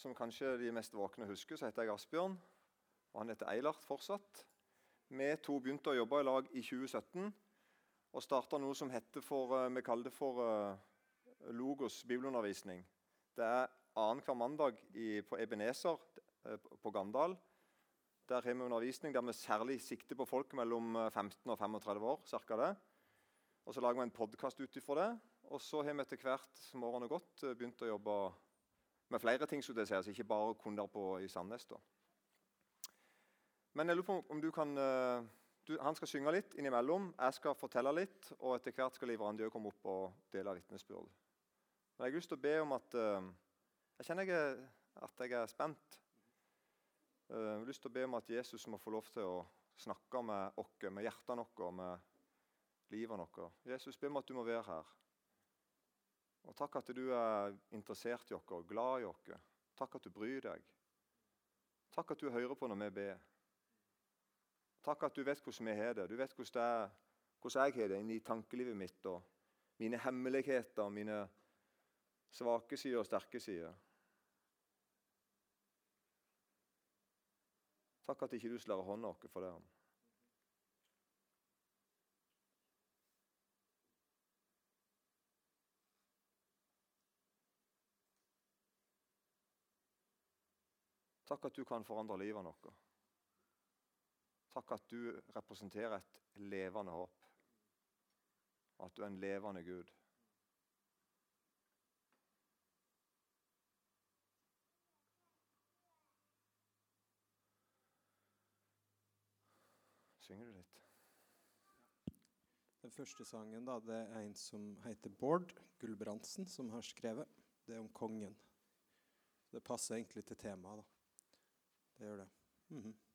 som kanskje de mest våkne husker, så heter jeg Asbjørn. Og han heter Eilert fortsatt. Vi to begynte å jobbe i lag i 2017 og starta noe som heter for, eh, vi kaller det for uh, Logos bibelundervisning. Det er annenhver mandag i, på Ebenezer uh, på Gandal. Der har vi undervisning der vi særlig sikter på folk mellom 15 og 35 år. Cirka det. Og Så lager vi en podkast ut ifra det. Og så har vi etter hvert som årene har gått, begynt å jobbe med flere ting. Så det sies, ikke bare kunder på i Sandnes. da. Men jeg lurer på om du kan du, han skal synge litt innimellom. Jeg skal fortelle litt. Og etter hvert skal Liv Randi komme opp og dele vitnesbyrd. Men jeg har lyst til å be om at uh, Jeg kjenner jeg, at jeg er spent. Uh, jeg har lyst til å be om at Jesus må få lov til å snakke med oss, med hjertene våre, med livet vårt. Jesus, be om at du må være her. Og Takk at du er interessert i oss, glad i oss. Takk at du bryr deg. Takk at du hører på når vi ber. Takk at du vet hvordan vi har det. Du vet hvordan, det hvordan jeg har det inni tankelivet mitt. og Mine hemmeligheter, og mine svake sider og sterke sider. Takk at ikke du slår hånda vår for det. Takk at du kan forandre livet vårt. Takk at du representerer et levende håp, at du er en levende Gud. Synger du litt? Den første sangen da, det er en som heter Bård Gulbrandsen, som har skrevet. Det er om kongen. Det passer egentlig til temaet. da. Det. Mm -hmm.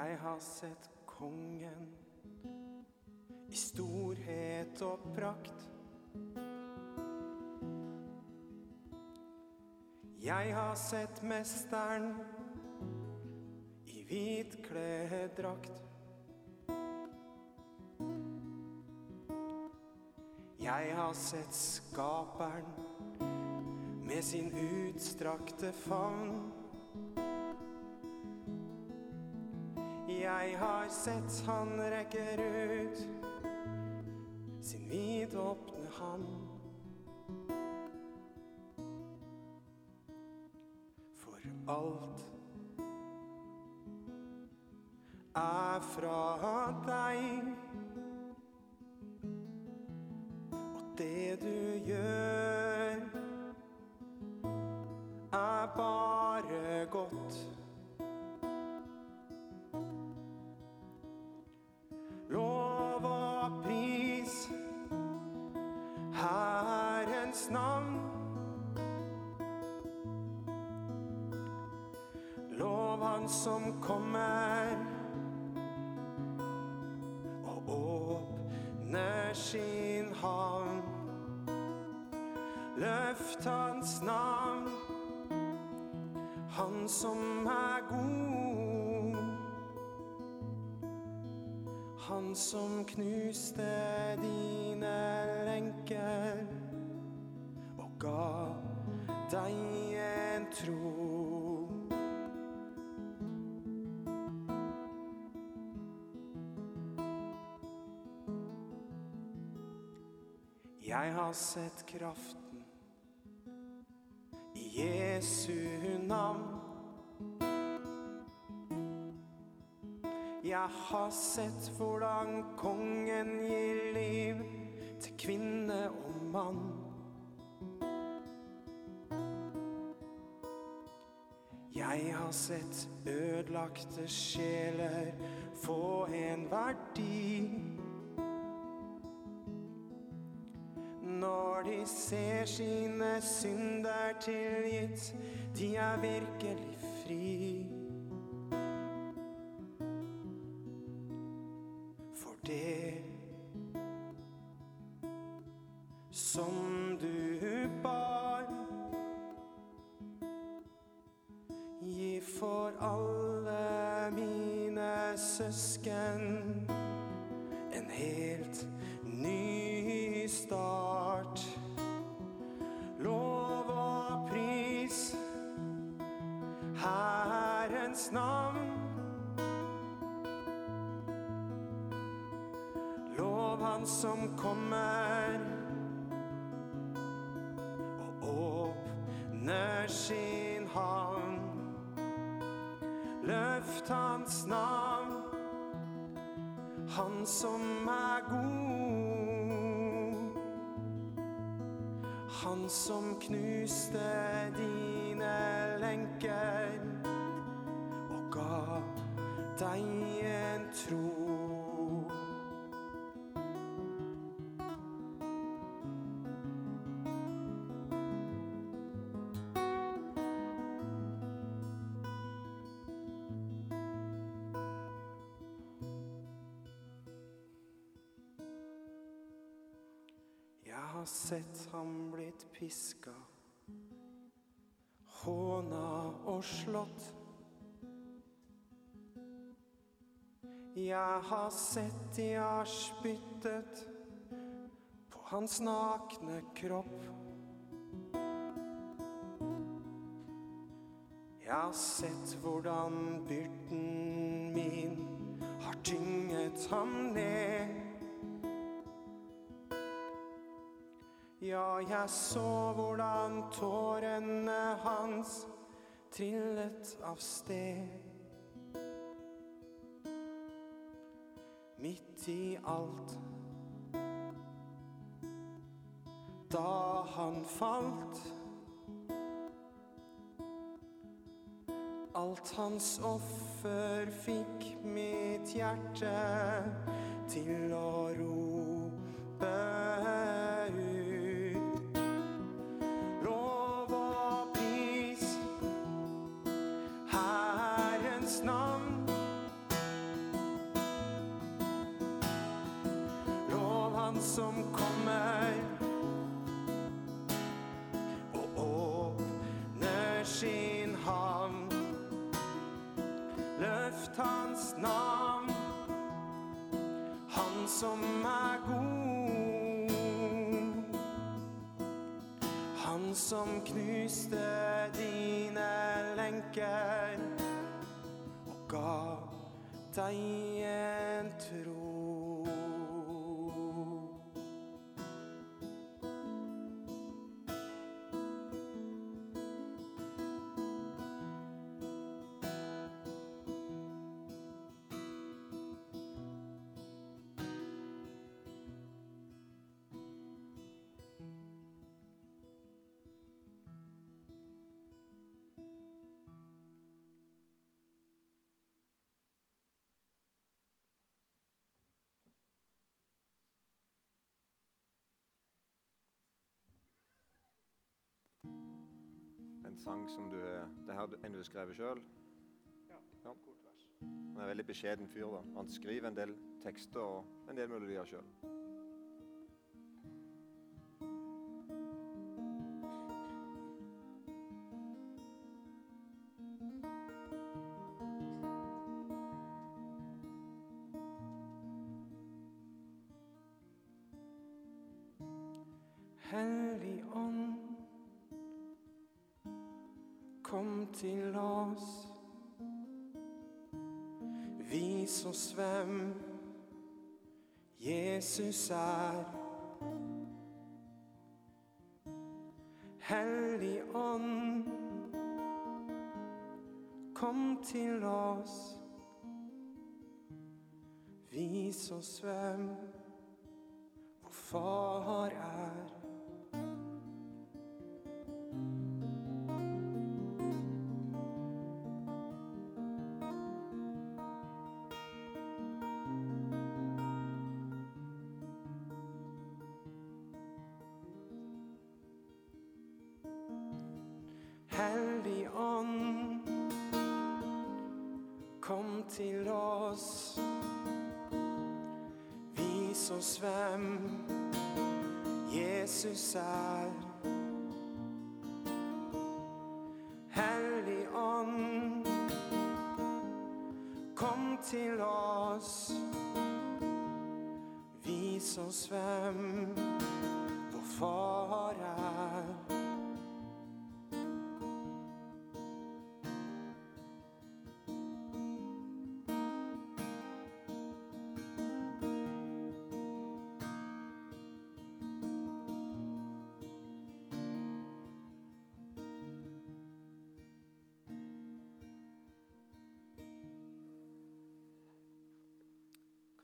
Jeg har sett kongen i storhet og prakt. Jeg har sett mesteren i hvitkledd drakt. Jeg har sett skaperen med sin utstrakte favn. Jeg har sett han rekker ut sin vidåpne hand. For alt er fra deg. Og det du gjør, er bare godt. Som kommer og åpner sin havn. Løft hans navn, han som er god. Han som knuste dine lenker og ga deg en tro. Jeg har sett kraften i Jesu navn. Jeg har sett hvordan kongen gir liv til kvinne og mann. Jeg har sett ødelagte sjeler få en verdi. Når de ser sine synder tilgitt, de er virkelig fri. Sett ham blitt piska, håna og slått. Jeg har sett de har spyttet på hans nakne kropp. Jeg har sett hvordan byrden min har tynget ham ned. Ja, jeg så hvordan tårene hans trillet av sted. Midt i alt. Da han falt. Alt hans offer fikk mitt hjerte til å rope som er god. Han som knuste dine lenker og ga deg en tro. Sang som du Det her er en du har skrevet sjøl? Ja, Ja. kort vers. Han er en veldig beskjeden fyr. da. Han skriver en del tekster og en del melodier sjøl. sær. Hellig ånd, kom til oss. Vis oss hvem vår Far er. Oss hvem Jesus er. Hellig ånd, kom til oss. Vis oss hvem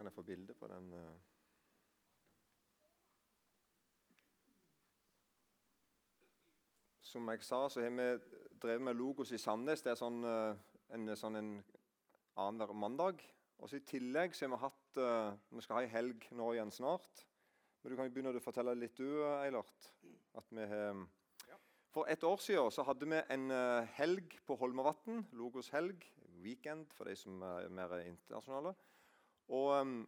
Kan jeg få bilde på den? eh? Som jeg sa, så har vi drevet med Logos i Sandnes. Det er sånn, eh, en, sånn en annenhver mandag. Og så I tillegg så har vi hatt eh, Vi skal ha ei helg nå igjen snart. Men du kan jo begynne å fortelle litt, du, Eilert. At vi har For et år siden så hadde vi en helg på Holmavatn. Logos helg. Weekend for de som er mer internasjonale. Og,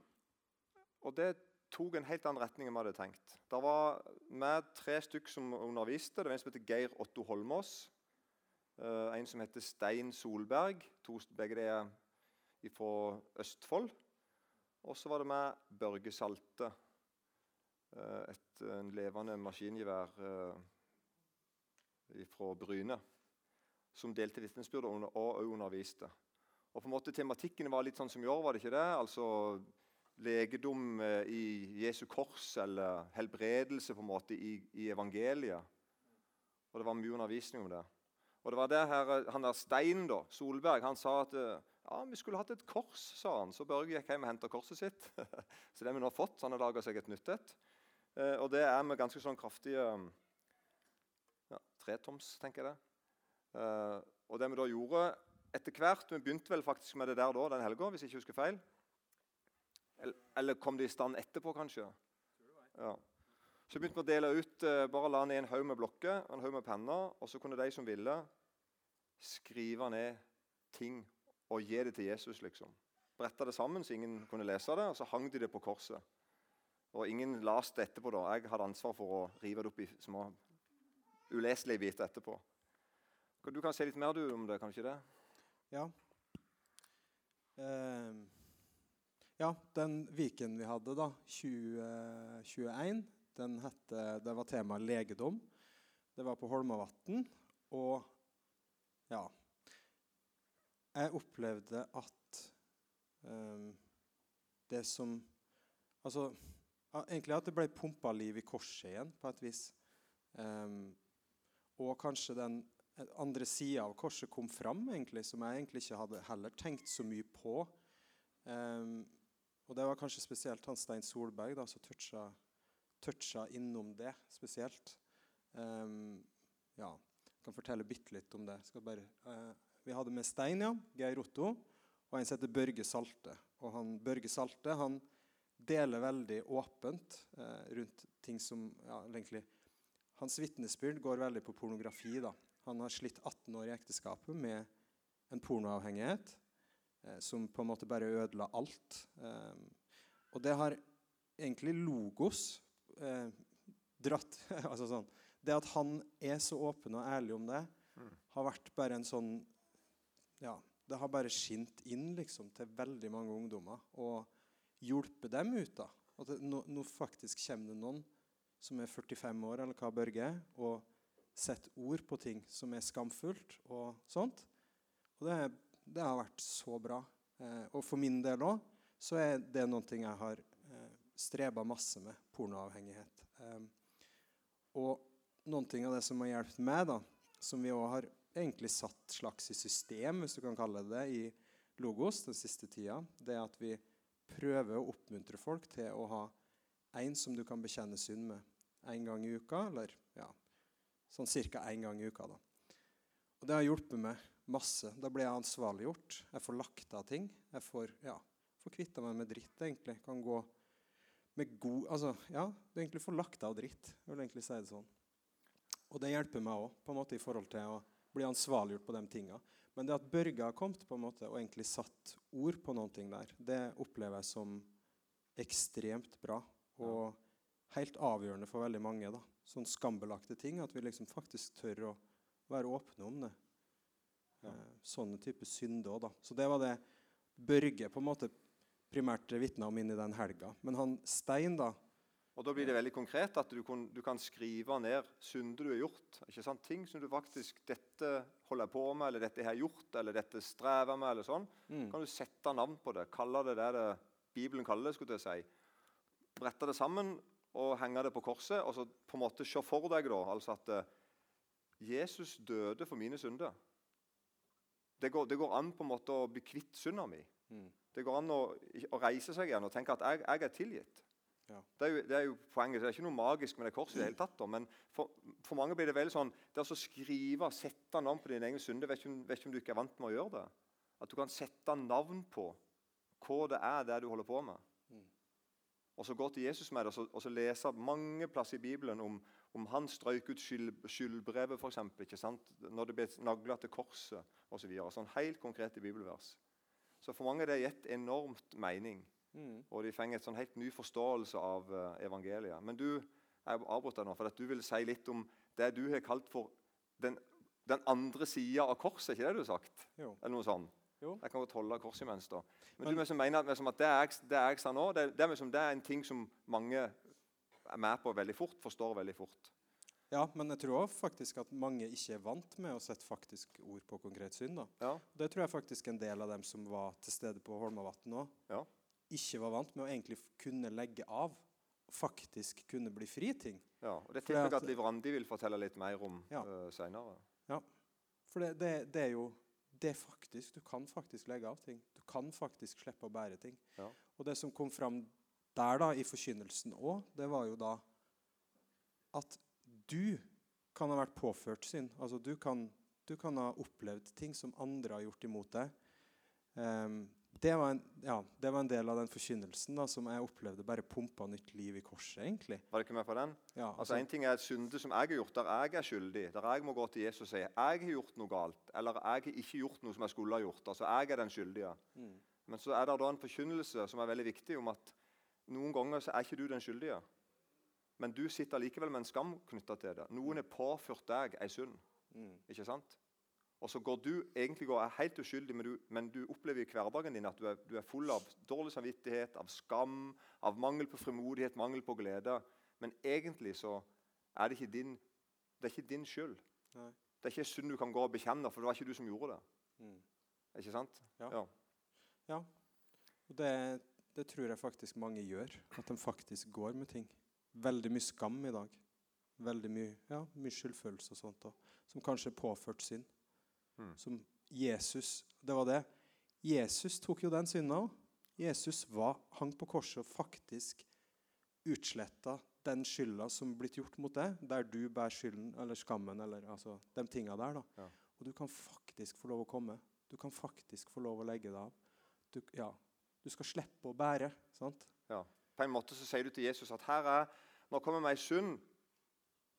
og det tok en helt annen retning enn vi hadde tenkt. Det var med tre stykk som underviste. Det var en som heter Geir Otto Holmås. eh, en som heter Stein Solberg. To, begge de er fra Østfold. Og så var det med Børge Salte. eh, et en levende maskingevær uh, fra Bryne. Som delte vitnesbyrd og også underviste. Og på en måte Tematikken var litt sånn som i år, var det ikke det? Altså legedom eh, i Jesu kors, eller helbredelse på en måte i, i evangeliet. Og det var mye undervisning om det. Og det var det her, eh, han der Stein da, Solberg han sa at eh, ja, vi skulle hatt et kors. sa han. Så Børge gikk hjem og henta korset sitt. så det har vi nå fått. så Han har laga seg et nytt et. Og det er med ganske sånn kraftige ja, tretoms, tenker jeg det. Og det vi da gjorde etter hvert Vi begynte vel faktisk med det der da, den helga, hvis jeg ikke husker feil. Eller, kom det i stand etterpå, kanskje? Ja. Så begynte vi å dele ut eh, Bare la ned en haug med blokker en haug med penner, og så kunne de som ville, skrive ned ting og gi det til Jesus. liksom. Bretta det sammen så ingen kunne lese det, og så hang de det på korset. Og ingen leste det etterpå. da. Jeg hadde ansvar for å rive det opp i små uleselige biter etterpå. Du kan si litt mer du om det, kan du ikke det? Ja. Uh, ja, den Viken vi hadde, da, 2021, den hette, det var tema legedom. Det var på Holmavatn. Og ja Jeg opplevde at uh, det som Altså egentlig at det ble pumpa liv i korset igjen, på et vis. Um, og kanskje den andre sida av korset kom fram, egentlig, som jeg egentlig ikke hadde heller tenkt så mye på. Um, og det var kanskje spesielt han Stein Solberg da, som toucha, toucha innom det spesielt. Um, ja, jeg kan fortelle bitte litt om det. Bare, uh, vi hadde med Stein, ja, Geir Otto, og en som heter Børge Salte. Og han, Børge Salte han deler veldig åpent uh, rundt ting som ja, egentlig Hans vitnesbyrd går veldig på pornografi. da. Han har slitt 18 år i ekteskapet med en pornoavhengighet eh, som på en måte bare ødela alt. Eh, og det har egentlig Logos eh, dratt altså sånn, Det at han er så åpen og ærlig om det, har vært bare en sånn Ja, det har bare skint inn liksom, til veldig mange ungdommer og hjulpet dem ut. da. At nå, nå faktisk kommer det noen som er 45 år, eller hva Børge er, og setter ord på ting som er skamfullt og sånt. Og det, det har vært så bra. Eh, og for min del òg så er det noe jeg har eh, streba masse med. Pornoavhengighet. Eh, og ting av det som har hjulpet meg, da, som vi òg har egentlig satt slags i system, hvis du kan kalle det det, i Logos den siste tida, det er at vi prøver å oppmuntre folk til å ha en som du kan bekjenne synd med én gang i uka, eller ja, sånn ca. én gang i uka. da. Og Det har hjulpet meg masse. Da blir jeg ansvarliggjort. Jeg får lagt av ting. Jeg får, ja, får kvitta meg med dritt, egentlig. Kan gå med god Altså, ja, du egentlig får lagt av dritt. Jeg vil egentlig si det sånn. Og det hjelper meg òg, på en måte i forhold til å bli ansvarliggjort på de tinga. Men det at Børge har kommet på en måte og egentlig satt ord på noen ting der, det opplever jeg som ekstremt bra. Og helt avgjørende for veldig mange. da. Sånn skambelagte ting. At vi liksom faktisk tør å være åpne om det. Ja. Eh, sånne type synder òg, da. Så det var det Børge på en måte primært vitna om inn i den helga. Men han Stein, da Og Da blir det veldig konkret at du kan, du kan skrive ned synder du har gjort. ikke sant? Ting som du faktisk Dette holder jeg på med, eller dette har jeg gjort, eller dette strever med. eller sånn. mm, kan du sette navn på det. Kalle det det det Bibelen kaller det. skulle jeg si. Brette det sammen og henge det på korset. Og så på en måte se for deg da, altså at eh, Jesus døde for mine synder. Det går, det går an på en måte å bli kvitt synda mi. mm, Det går an å, å reise seg igjen og tenke at jeg, jeg er tilgitt. Ja. Det, er jo, det er jo poenget. Det er ikke noe magisk med det korset. i det hele tatt. Da. Men for, for mange blir det veldig sånn Det å skrive, sette navn på dine egne synder Vet ikke, om, vet ikke om du ikke er vant med å gjøre det. At du kan sette navn på hva det er det du holder på med. Og så gå til Jesus med det og så, og så lese mange plasser i Bibelen om, om han strøyk ut skyld, skyldbrevet, sant? når det ble nagla til korset osv. Så sånn helt konkrete bibelvers. Så for mange har det gitt enormt mening. mm. Og de får en sånn helt ny forståelse av uh, evangeliet. Men du jeg deg nå, for at du vil si litt om det du har kalt for den, den andre sida av korset. ikke det du har sagt? Jo. Eller noe sånt? Jo. Jeg kan godt holde korset imens. da. Men, Men- du som mener at, at det, jeg, det jeg sa nå, det, det, det er en ting som mange er med på veldig fort, forstår veldig fort. Ja, men jeg tror også faktisk at mange ikke er vant med å sette faktisk ord på konkret synd. da. Ja, Det tror jeg faktisk en del av dem som var til stede på Holmavatn òg, Ja. ikke var vant med å egentlig kunne legge av. Faktisk kunne bli fri ting. ja. Og Det tipper jeg at- Liv Randi vil fortelle litt mer om Ja. uh, seinere. For det, det, det er jo det er faktisk, Du kan faktisk legge av ting. Du kan faktisk slippe å bære ting. Ja. Og det som kom fram der da, i forkynnelsen òg, det var jo da at du kan ha vært påført synd. Altså du kan, du kan ha opplevd ting som andre har gjort imot deg. Ehm, det, var en, ja, det var en del av den forkynnelsen da, som jeg opplevde bare pumpa nytt liv i korset. egentlig. Var det ikke med på den? Ja, Altså, En ting er et synde som jeg har gjort, der jeg er skyldig. Der jeg må gå til Jesus og si jeg har gjort noe galt, eller jeg har ikke gjort noe som jeg skulle ha gjort. Altså, Jeg er den skyldige. Mm. Men så er det da en forkynnelse som er veldig viktig, om at noen ganger så er ikke du den skyldige. Men du sitter likevel med en skam knytta til det. Noen har påført deg ei synd. Mm. ikke sant? Og så går du egentlig går, helt uskyldig, men du, men du opplever i hverdagen din at du er, du er full av dårlig samvittighet, av skam, av mangel på frimodighet, mangel på glede. Men egentlig så er det ikke din, det er ikke din skyld. Nei. Det er ikke synd du kan gå og bekjenne, for det var ikke du som gjorde det. Mm. Ikke sant? Ja. Ja. Ja. Og det, det tror jeg faktisk mange gjør. At de faktisk går med ting. Veldig mye skam i dag. Veldig mye, ja, mye skyldfølelse og sånt. da, Som kanskje er påført synd. Mm. Som Jesus Det var det. Jesus tok jo den synda òg. Jesus var, hang på korset og faktisk utsletta den skylda som blitt gjort mot deg, der du bærer skylden eller skammen eller altså, de tinga der. da. Ja. Og du kan faktisk få lov å komme. Du kan faktisk få lov å legge det av. Du, ja, du skal slippe å bære. sant? Ja. På en måte så sier du til Jesus at her er, nå kommer meg synd.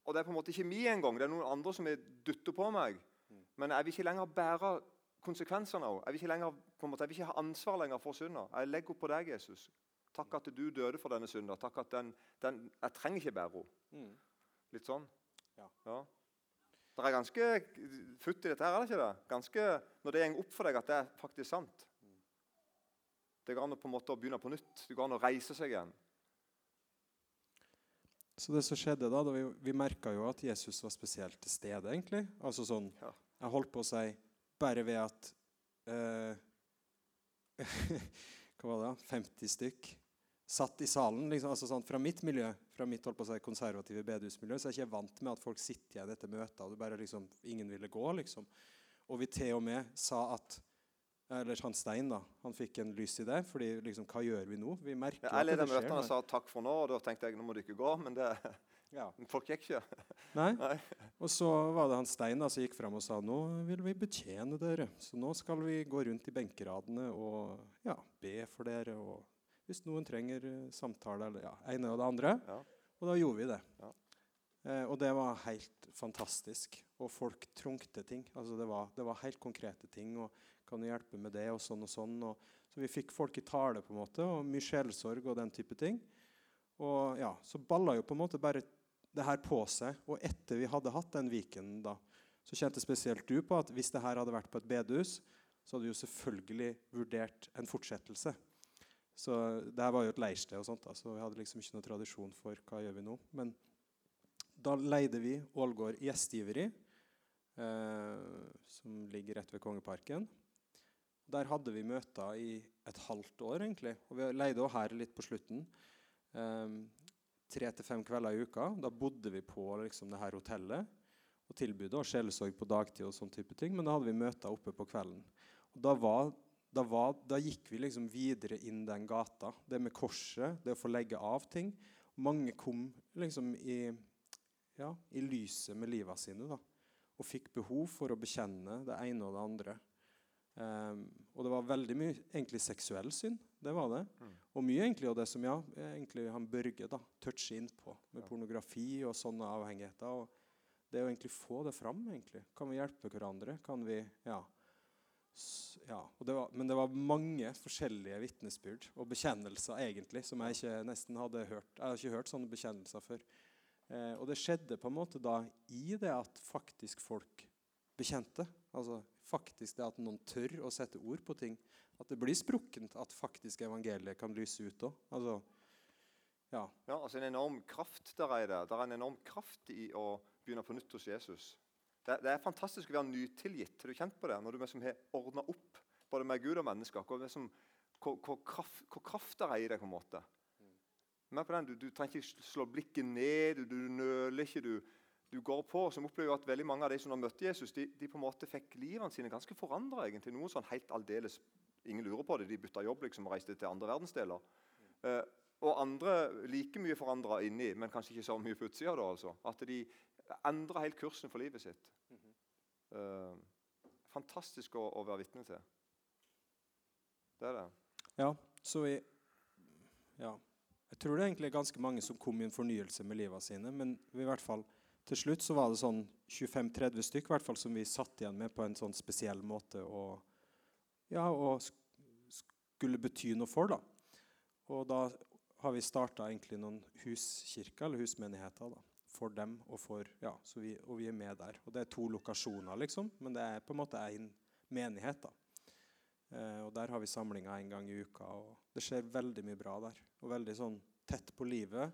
Og det er på en måte ikke mi engang. Det er noen andre som har dytta på meg. Mm. Men jeg vil ikke lenger bære konsekvensene av Jeg vil ikke lenger, på en måte, jeg vil ikke ha ansvar lenger for synda. Jeg legger opp på deg, Jesus. Takk at du døde for denne synda. Takk at den, den, Jeg trenger ikke bære henne. Litt sånn. Ja. Det er ganske futt i dette her, er det ikke det? Ganske, når det går opp for deg at det er faktisk sant. Det går an å på en måte begynne på nytt. Det går an å reise seg igjen. Så det som skjedde da, da vi, vi merka jo at Jesus var spesielt til stede, egentlig. Altså sånn Ja. Jeg holdt på å si bare ved at uh, Hva var det? 50 stykk satt i salen. Liksom, altså sånn, fra mitt miljø, fra mitt holdt på å si, konservative bedehusmiljø, så er jeg ikke vant med at folk sitter igjen etter møtet, og det bare liksom, ingen ville gå. liksom. Og vi til og med sa at Eller han Stein da, han fikk en lys idé. fordi liksom, hva gjør vi nå? Vi merker Ja, jeg det skjer møtene og sa takk for nå, og da tenkte jeg nå må du ikke gå. Men det, Ja. folk gikk ikke. Nei. Nei. Og så var det han Stein da, som gikk fram og sa nå vil vi betjene dere. Så nå skal vi gå rundt i benkeradene og ja, be for dere. Og hvis noen trenger eh, samtale eller ja, ene og det andre. Ja. Og da gjorde vi det. Ja. Eh, og det var helt fantastisk. Og folk trungte ting. Altså det, var, det var helt konkrete ting. og Kan du hjelpe med det, og sånn og sånn. Og, så vi fikk folk i tale, på en måte, og mye sjelsorg og den type ting. Og ja, så balla jo på en måte bare det her på seg. Og etter vi hadde hatt den Viken, da, så kjente spesielt du på at hvis det her hadde vært på et bedehus, så hadde du jo selvfølgelig vurdert en fortsettelse. Så det her var jo et leirsted, og sånt da, så vi hadde liksom ikke noe tradisjon for hva gjør vi nå. Men da leide vi Ålgård gjestgiveri, eh, som ligger rett ved Kongeparken. Der hadde vi møter i et halvt år, egentlig. Og vi leide også her litt på slutten. Um, tre til fem kvelder i uka. Da bodde vi på liksom, det her hotellet og tilbudet og sjelesorg på dagtid. og sånn type ting, Men da hadde vi møter oppe på kvelden. Og da, var, da, var, da gikk vi liksom videre inn den gata. Det med korset, det å få legge av ting. Mange kom liksom i, ja, i lyset med livet sine da, og fikk behov for å bekjenne det ene og det andre. Um, og det var veldig mye egentlig seksuell synd. Det var det. Mm. Og mye egentlig av det som ja, egentlig han Børge da, toucher inn på, med Ja. pornografi og sånne avhengigheter. og Det å egentlig få det fram. egentlig. Kan vi hjelpe hverandre? Kan vi ja. Ja. Det var, men det var mange forskjellige vitnesbyrd og bekjennelser egentlig, som jeg ikke nesten hadde hørt. Jeg har ikke hørt sånne bekjennelser før. Eh, og det skjedde på en måte da i det at faktisk folk bekjente. Altså faktisk det at noen tør å sette ord på ting. At det blir sprukkent at faktisk evangeliet kan lyse ut òg. Altså, ja. Ja, altså En enorm kraft der er det. Det er en enorm kraft i å begynne på nytt hos Jesus. Det, det er fantastisk å være nytilgitt. Har du kjent på det? Når du liksom har ordna opp både med Gud og mennesker. Hvor, liksom, hvor, hvor, kraft, hvor kraft det er i deg. på en måte. Men på den, du, du trenger ikke slå blikket ned, du, du nøler ikke. Du, du går på. Som opplever at veldig Mange av de som har møtt Jesus, de, de på en måte fikk livene sine ganske forandra. Noen sånn helt aldeles Ingen lurer på det. De bytta jobb liksom, og reiste til andre verdensdeler. Eh, og andre like mye forandra inni, men kanskje ikke så mye på utsida. da, altså. At de endra helt kursen for livet sitt. Eh, fantastisk å, å være vitne til. Det er det. ja. Så vi Ja. Jeg tror det er egentlig ganske mange som kom i en fornyelse med livet sine. Men i hvert fall, til slutt så var det sånn 25-30 stykk hvert fall, som vi satt igjen med på en sånn spesiell måte. Og, ja, og skulle bety noe for. da. Og da har vi starta noen huskirker, eller husmenigheter, da, for dem. Og, for, ja, vi, og vi er med der. Og det er to lokasjoner, liksom, men det er på en måte én menighet. da. Eh, og Der har vi samlinger en gang i uka. og Det skjer veldig mye bra der. Og veldig sånn tett på livet.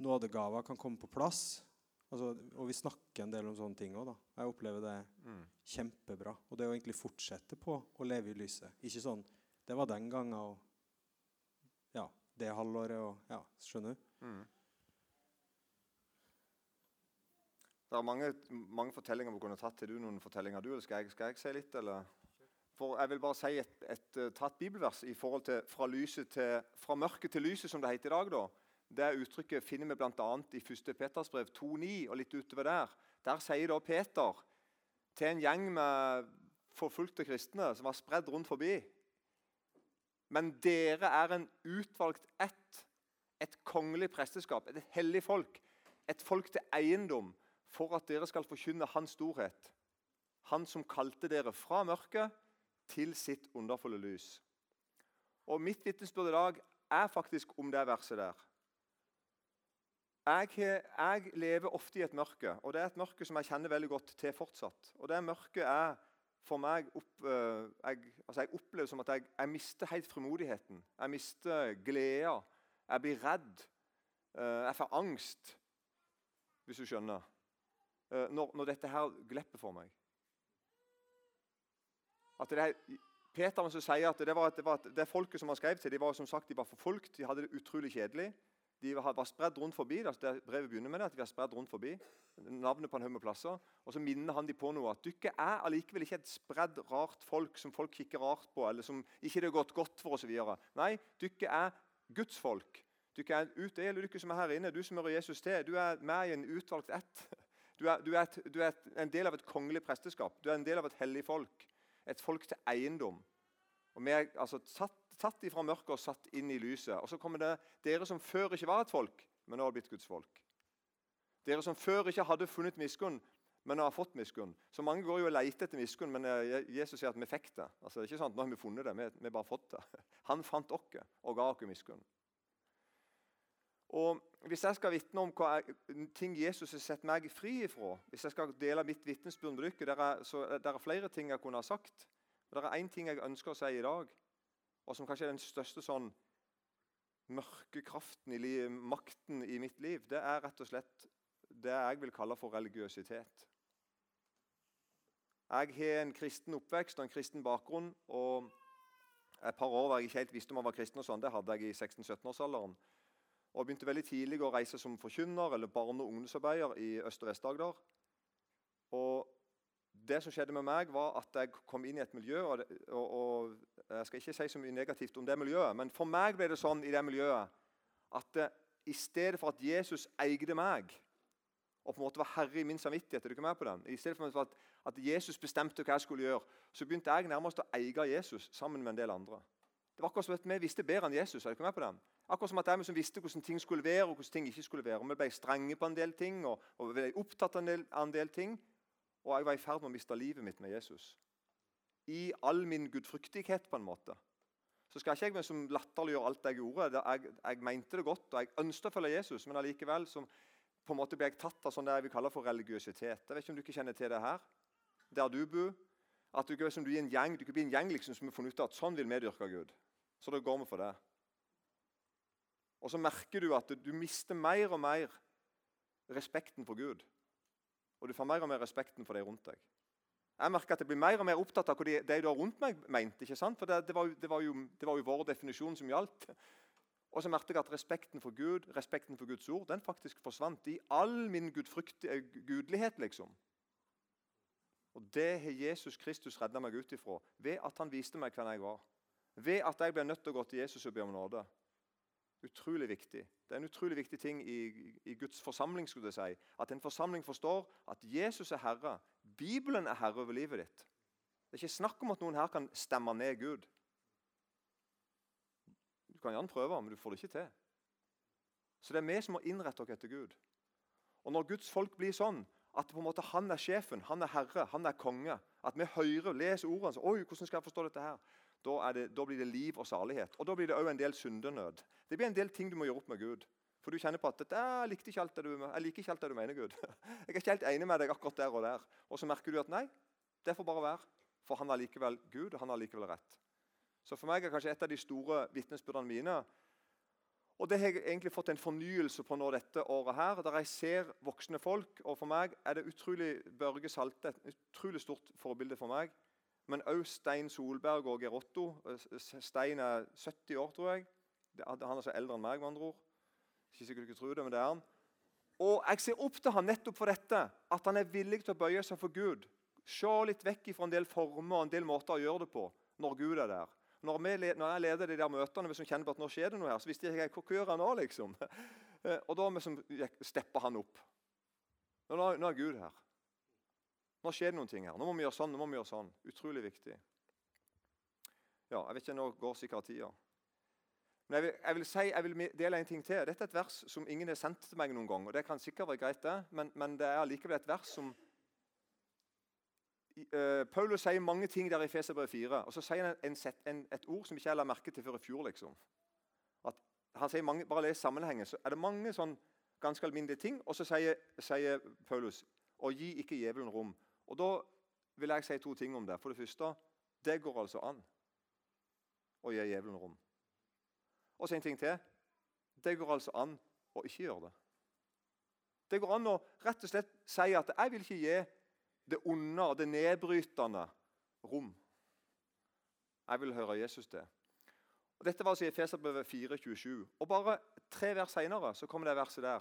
Nådegaver kan komme på plass. Altså, og vi snakker en del om sånne ting òg. Jeg opplever det Mm. kjempebra. Og det å egentlig fortsette på å leve i lyset. Ikke sånn Det var den gangen og ja, det halvåret og Ja, skjønner du? Mm. Det er mange, mange fortellinger vi kunne tatt. Har du noen fortellinger, du, eller skal jeg, skal jeg si litt? eller? For Jeg vil bare si et, et, et tatt bibelvers i forhold til fra, lyset til, fra mørket til lyset, som det heter i dag. da. Det uttrykket finner vi bl.a. i 1. Peters brev 2,9 og litt utover der. Der sier da Peter til en gjeng med forfulgte kristne som var spredd rundt forbi Men dere er en utvalgt ett, et kongelig presteskap, et hellig folk, et folk til eiendom, for at dere skal forkynne Hans storhet. Han som kalte dere fra mørket til sitt underfulle lys. Og Mitt vitnesbyrd i dag er faktisk om det verset der. Jeg, jeg lever ofte i et mørke, og det er et mørke som jeg kjenner veldig godt til fortsatt. Og det mørket er for meg opp, eh, jeg, altså jeg opplever som at jeg, jeg mister helt frimodigheten. Jeg mister gleda. Jeg blir redd. eh, jeg får angst, hvis du skjønner. eh, når, når dette her glipper for meg. At det er Peter sier at det, var, det, var, det folket som han skrev til, de var som sagt, de var forfulgt, de hadde det utrolig kjedelig. De var, spredd rundt forbi. Det brevet begynner med det, at de var spredd rundt forbi. Navnet på en haug med plasser. Og så minner han de på noe. At dere er allikevel ikke et spredd, rart folk som folk kikker rart på, eller som ikke det har gått godt for osv. Nei, dere er Guds folk. Dere er ut, gjelder dere som er her inne. Du som hører Jesus til. Du er med i en utvalgt ett. Du er, du, er et, du er et, en del av et kongelig presteskap. Du er en del av et hellig folk. Et folk til eiendom. Og Vi er altså satt, tatt ifra mørket og satt inn i lyset. Og så kommer det dere som før ikke var et folk, men nå har blitt Guds folk. Dere som før ikke hadde funnet miskunn, men har fått miskunn. Så Mange går jo og leter etter miskunn, men eh, Jesus sier at vi fikk det. Altså, det er ikke sant, Nå har vi funnet det, vi, har bare fått det. Han fant oss og ga oss miskunn. Og Hvis jeg skal vitne om hva ting Jesus har sett meg fri ifra, hvis jeg skal dele mitt vitnesbyrd med dere, der er, så, der er flere ting jeg kunne ha sagt. Og Det er én ting jeg ønsker å si i dag, og som kanskje er den største sånn mørke kraften i makten i mitt liv. Det er rett og slett det jeg vil kalle for religiøsitet. Jeg har en kristen oppvekst og en kristen bakgrunn. og Et par år var jeg ikke helt visste om jeg var kristen. og sånn, Det hadde jeg i 16-17-årsalderen. Og begynte veldig tidlig å reise som forkynner eller barne- og ungdomsarbeider i Øst- og Vest-Agder. Og det som skjedde med meg, var at jeg kom inn i et miljø og, og, og, Jeg skal ikke si så mye negativt om det miljøet, men for meg ble det sånn i det miljøet at det, i stedet for at Jesus eide meg og på en måte var herre i min samvittighet er du ikke med på den? I stedet for at, at Jesus bestemte hva jeg skulle gjøre, så begynte jeg nærmest å eie Jesus sammen med en del andre. Det var akkurat som at Vi visste bedre enn Jesus. er du ikke med på den? Akkurat som at jeg som visste hvordan ting skulle være og hvordan ting ikke skulle være. Og Vi ble strenge på en del ting og, og ble opptatt av en del, av en del ting. Og jeg var i ferd med å miste livet mitt med Jesus. I all min gudfryktighet, på en måte. Så skal ikke jeg som latterliggjøre alt jeg gjorde. Jeg, jeg, mente det godt, og jeg ønsket å følge Jesus, men allikevel på en måte ble jeg tatt av sånn det jeg vil kalle for religiøsitet. Jeg vet ikke om du ikke kjenner til det her, der du bor. At du, som du, er en gjeng, du kan bli en gjeng liksom, som har funnet ut at sånn vil vi dyrke Gud. Så da går vi for det. Og så merker du at du mister mer og mer respekten for Gud. Og du får mer og mer respekten for de rundt deg. Jeg merker at jeg blir mer og mer opptatt av hva de, de rundt meg mente. ikke sant? For det, det, var, det, var jo, det, var, jo, vår definisjon som gjaldt. Og så merket jeg at respekten for Gud, respekten for Guds ord, den faktisk forsvant i all min gudelighet, liksom. Og Det har Jesus Kristus redda meg ut ifra ved at han viste meg hvem jeg var. Ved at jeg ble nødt til å gå til Jesus og be om nåde. Utrolig viktig. Det er en utrolig viktig ting i, i Guds forsamling. skulle jeg si. At en forsamling forstår at Jesus er herre. Bibelen er herre over livet ditt. Det er ikke snakk om at noen her kan stemme ned Gud. Du kan gjerne prøve, men du får det ikke til. Så det er vi som må innrette oss etter Gud. Og Når Guds folk blir sånn at på en måte han er sjefen, han er herre, han er konge At vi hører, leser ordene Oi, hvordan skal jeg forstå dette her? Da, det, da, blir det liv og salighet. Og Da blir det òg en del syndenød. Det blir en del ting du må gjøre opp med Gud. For du kjenner på at jeg, liker ikke alt det du, ikke du mener, Gud. Jeg er ikke helt enig med deg akkurat der og der. Og så merker du at nei, det får bare være. For han har likevel Gud, og han har likevel rett. Så for meg er kanskje et av de store vitnesbyrdene mine og Det har jeg egentlig fått en fornyelse på nå dette året, her, der jeg ser voksne folk. og For meg er det utrolig Børge Salte et utrolig stort forbilde for meg. Men òg Stein Solberg og Gerotto. Stein er 70 år, tror jeg. Han er så eldre enn meg, med andre ord. Ikke sikkert du tror det, men det er han. Og Jeg ser opp til han nettopp for dette, at han er villig til å bøye seg for Gud. Se litt vekk fra en del former og en del måter å gjøre det på når Gud er der. Når, vi, når jeg leder de der møtene, hvis vi kjenner på at nå skjer det noe her, så visste jeg ikke hva gjør jeg nå, liksom. Eh, og da liksom, stepper han opp. Nå, nå er Gud her. Nå skjer det noen ting her. Nå må vi gjøre sånn, nå må vi gjøre sånn. Utrolig viktig. Ja, jeg vet ikke, Nå går sikkert tida. Men jeg vil, jeg vil, si, jeg vil dele en ting til. Dette er et vers som ingen har sendt til meg noen gang. og Det kan sikkert være greit, det, men, men det er allikevel et vers som uh, Paulus sier mange ting der i Feserbrevet 4. Og så sier han en, en, et ord som ikke jeg la merke til før i fjor. liksom. At han sier mange, Bare les sammenhengen, så er det mange sånn ganske alminnelige ting. Og så sier, sier Paulus og gi ikke djevelen rom. Og Da vil jeg si to ting om det. For det første, det går altså an å gi djevelen rom. Og så en ting til. Det går altså an å ikke gjøre det. Det går an å rett og slett si at 'jeg vil ikke gi det onde og det nedbrytende rom'. Jeg vil høre Jesus til. Og Dette var altså i Efeserbrevet 4,27. Og bare tre vers seinere kommer det verset der.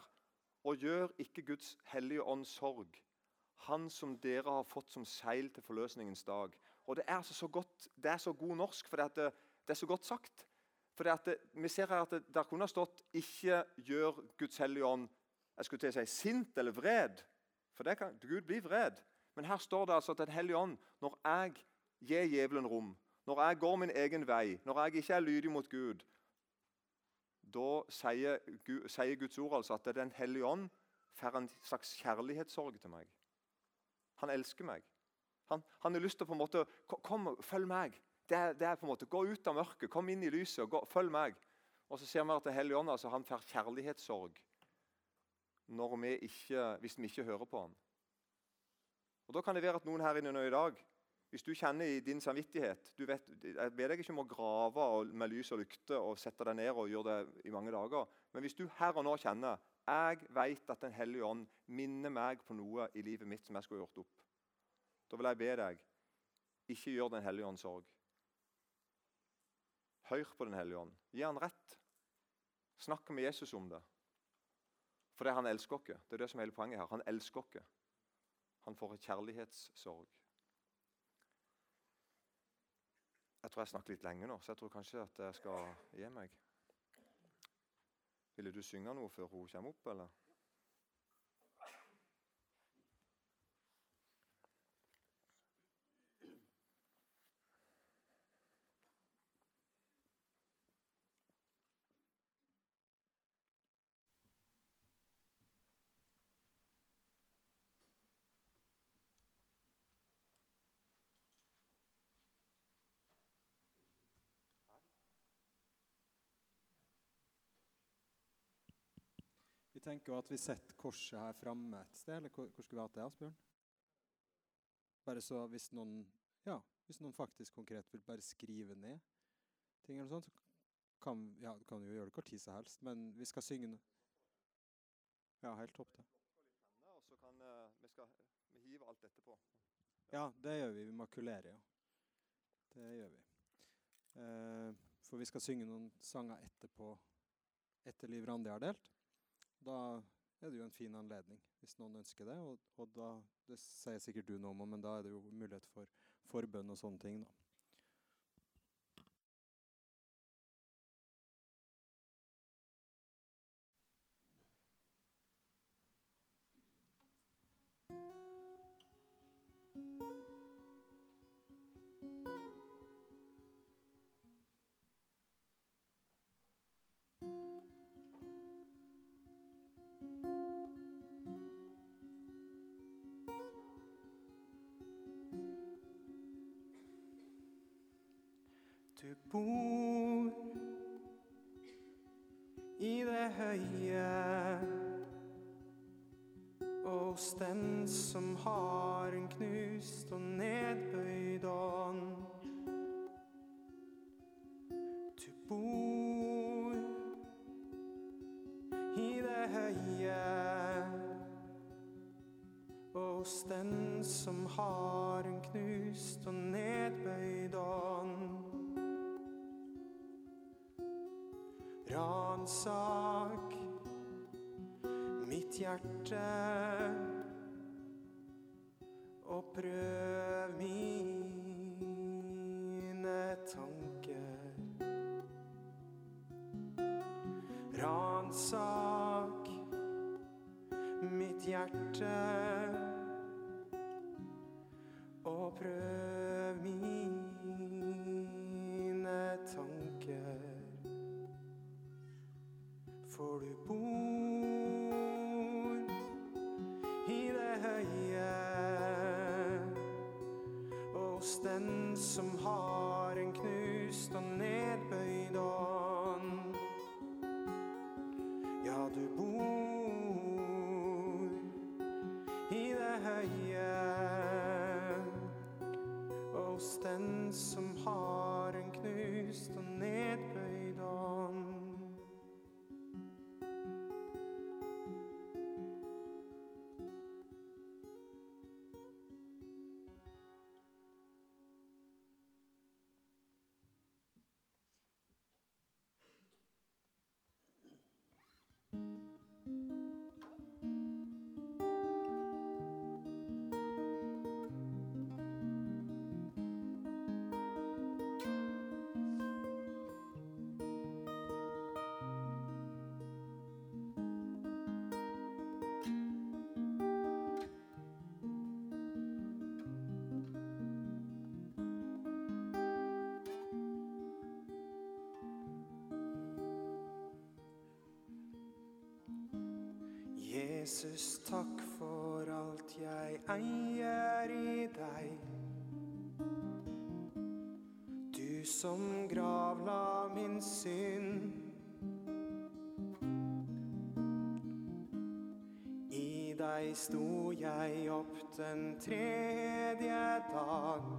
Og gjør ikke Guds hellige ånd sorg, Han som dere har fått som seil til forløsningens dag. Og Det er altså så godt, det er så god norsk, for det, det er så godt sagt. For det, Vi ser her at det, der kunne ha stått 'ikke gjør Guds hellige ånd' jeg skulle til å si, sint eller vred. For det kan, Gud blir vred. Men her står det altså at Den hellige ånd, når jeg gir djevelen rom, når jeg går min egen vei, når jeg ikke er lydig mot Gud, da sier, sier Guds ord altså at Den hellige ånd får en slags kjærlighetssorg til meg. Han elsker meg. Han, han har lyst til å på en måte Kom, følg meg. Det er, det er, på en måte, Gå ut av mørket, kom inn i lyset, gå, følg meg. Og så ser vi at Den hellige ånd altså, han får kjærlighetssorg vi ikke, hvis vi ikke hører på ham. Og Da kan det være at noen her inne nå i dag hvis du kjenner i din samvittighet du vet, Jeg ber deg ikke om å grave med lys og lykte og sette deg ned og gjøre det i mange dager. Men hvis du her og nå kjenner jeg vet at Den hellige ånd minner meg på noe i livet mitt som jeg skulle gjort opp, da vil jeg be deg ikke gjør Den hellige ånd sorg. Hør på Den hellige ånd. Gi han rett. Snakk med Jesus om det. For det han elsker oss. Det er det som er hele poenget her. Han elsker oss. Han får et kjærlighetssorg. Jeg tror jeg snakker litt lenge nå, så jeg tror kanskje at jeg skal gi meg. Ville du synge noe før hun kommer opp, eller? Tenker at vi setter korset her framme et sted. Eller hvor, hvor skulle vi hatt det, Asbjørn? Bare så hvis noen, ja, hvis noen faktisk konkret vil bare skrive ned ting eller noe sånt, så kan, ja, kan vi jo gjøre det hvor tid som helst. Men vi skal synge noe. Ja, helt topp, det. Og så kan vi skal vi hive alt etterpå. Ja. ja, det gjør vi. Vi makulerer, ja. Det gjør vi. Eh, for vi skal synge noen sanger etterpå etter Liv Randi har delt. Da er det jo en fin anledning, hvis noen ønsker det. Og, og da, det sier sikkert du noe om, men da er det jo mulighet for forbønn og sånne ting. da. Bor i det høye Og hos den som har en knust og nedbøyd ånd. Jesus, takk for alt jeg eier i deg. Du som gravla min synd. I deg sto jeg opp den tredje dag.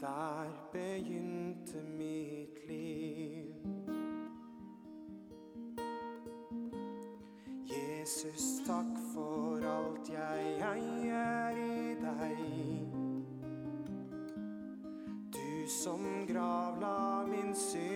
Der begynte mitt Jesus, takk for alt jeg eier i deg. Du som gravla min synd.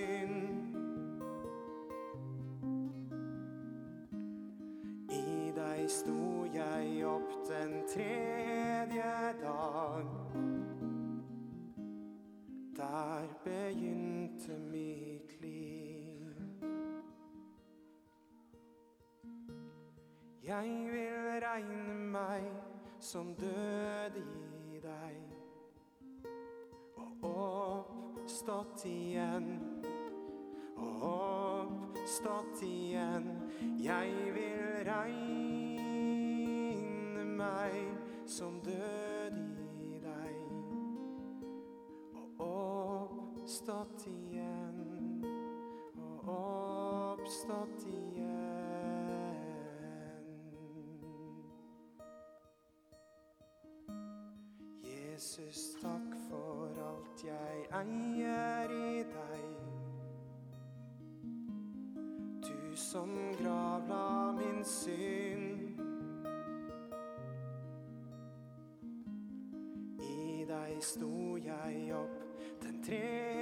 Som død i deg og oppstått igjen. Og oppstått igjen. Jeg vil regne meg som død i deg og oppstått igjen. Og oppstått igjen. Jesus, takk for alt jeg eier i deg. Du som gravla min synd. I deg sto jeg opp den tredje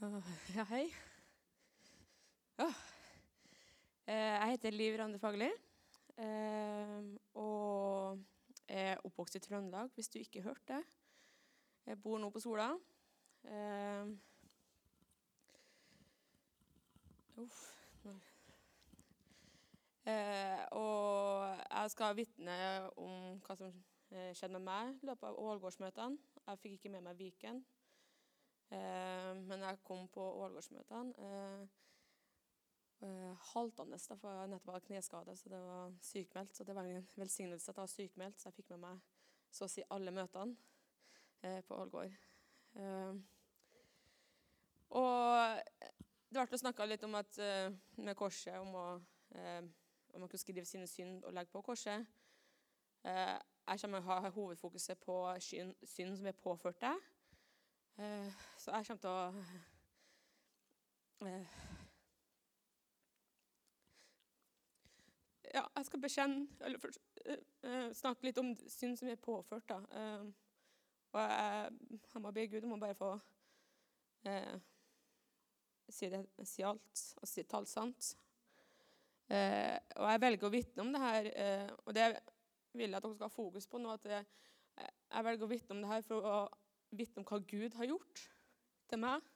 Ja, hei. Eh, Jeg heter Liv Rande Fagli. eh, Og er oppvokst i Trøndelag, hvis du ikke hørte det. Jeg bor nå på Sola. Eh, Uff. Og jeg skal vitne om hva som skjedde med meg i løpet av Ålgårdsmøtene. Jeg fikk ikke med meg Viken. Eh, men jeg kom på Ålgårdsmøtene eh, eh, haltende, da, for nettopp hadde kneskade, så det var sykmeldt. Så det var en velsignelse at jeg var sykmeldt, så jeg fikk med meg så å si alle møtene på Ålgård. Og det ble snakka litt om at med korset, om, å, om man kunne skrive sine synd og legge på korset. Jeg kommer til å ha hovedfokuset på synd, synd som er påført deg. Eh, så jeg kommer til å eh, Ja, jeg skal bekjenne Eller for, eh, snakke litt om synd som er påført. da. Og jeg, jeg må be Gud om å bare få si, det, si alt og si alt sant. Og jeg velger å vitne om det her, og det vil jeg at dere skal ha fokus på nå. at jeg, Jeg velger å vitne om det her for å vitne om hva Gud har gjort til meg.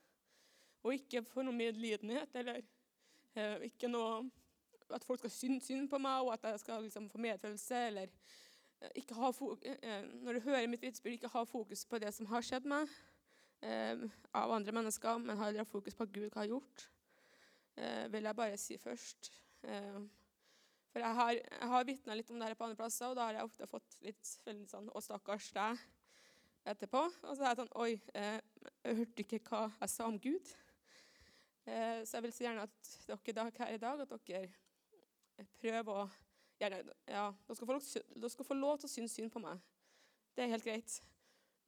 Og ikke for noe medlidenhet eller eh, ikke noe at folk skal synes synd på meg, og at jeg skal liksom, få medfølelse. eller eh, ikke ha eh, Når du hører mitt vitnesbyrd, ikke ha fokus på det som har skjedd meg eh, av andre mennesker, men ha fokus på hva Gud har gjort. Eh, vil jeg bare si først. Eh, for jeg har, jeg har vitna litt om det her på andre plasser, og da har jeg ofte fått litt sånn Å, stakkars deg etterpå. Og så er jeg sånn Oi, eh, jeg hørte ikke hva jeg sa om Gud. Eh, så jeg vil så gjerne at dere her i dag at dere prøver å gjerne, ja, dere, skal få dere skal få lov til å synes synd på meg. Det er helt greit.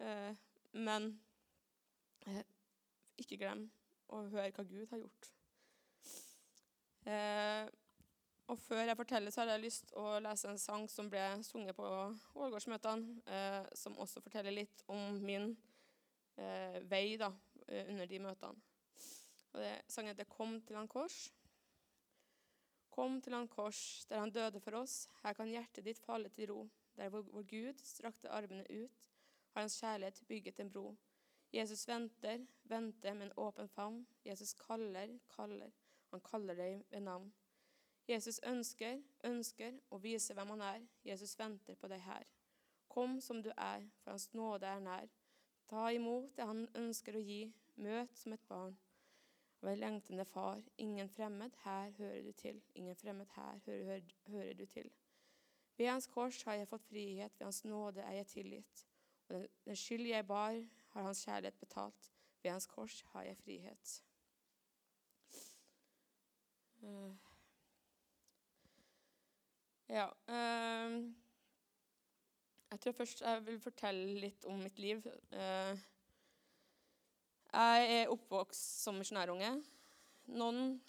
Eh, men Eh, ikke glem å høre hva Gud har gjort. Og Før jeg forteller, så har jeg lyst å lese en sang som ble sunget på Ålgårdsmøtene, eh, som også forteller litt om min eh, vei da, eh, under de møtene. Og det, Sangen heter 'Kom til han kors'. Kom til han kors, der han døde for oss. Her kan hjertet ditt falle til ro. Der hvor, hvor Gud strakte armene ut, har hans kjærlighet bygget en bro. Jesus venter, venter med en åpen favn. Jesus kaller, kaller. Han kaller deg ved navn. Jesus ønsker, ønsker å vise hvem han er. Jesus venter på deg her. Kom som du er, for hans nåde er nær. Ta imot det han ønsker å gi. Møt som et barn. En lengtende far. Ingen fremmed, her hører du til. Ingen fremmed, her hører, hører, hører du til. Ved hans kors har jeg fått frihet, ved hans nåde er jeg tilgitt. Og den, den skyld jeg bar, har hans kjærlighet betalt. Ved hans kors har jeg frihet. Uh, ja uh, Jeg tror først jeg vil fortelle litt om mitt liv. Uh, jeg er oppvokst som misjonærunge. Noen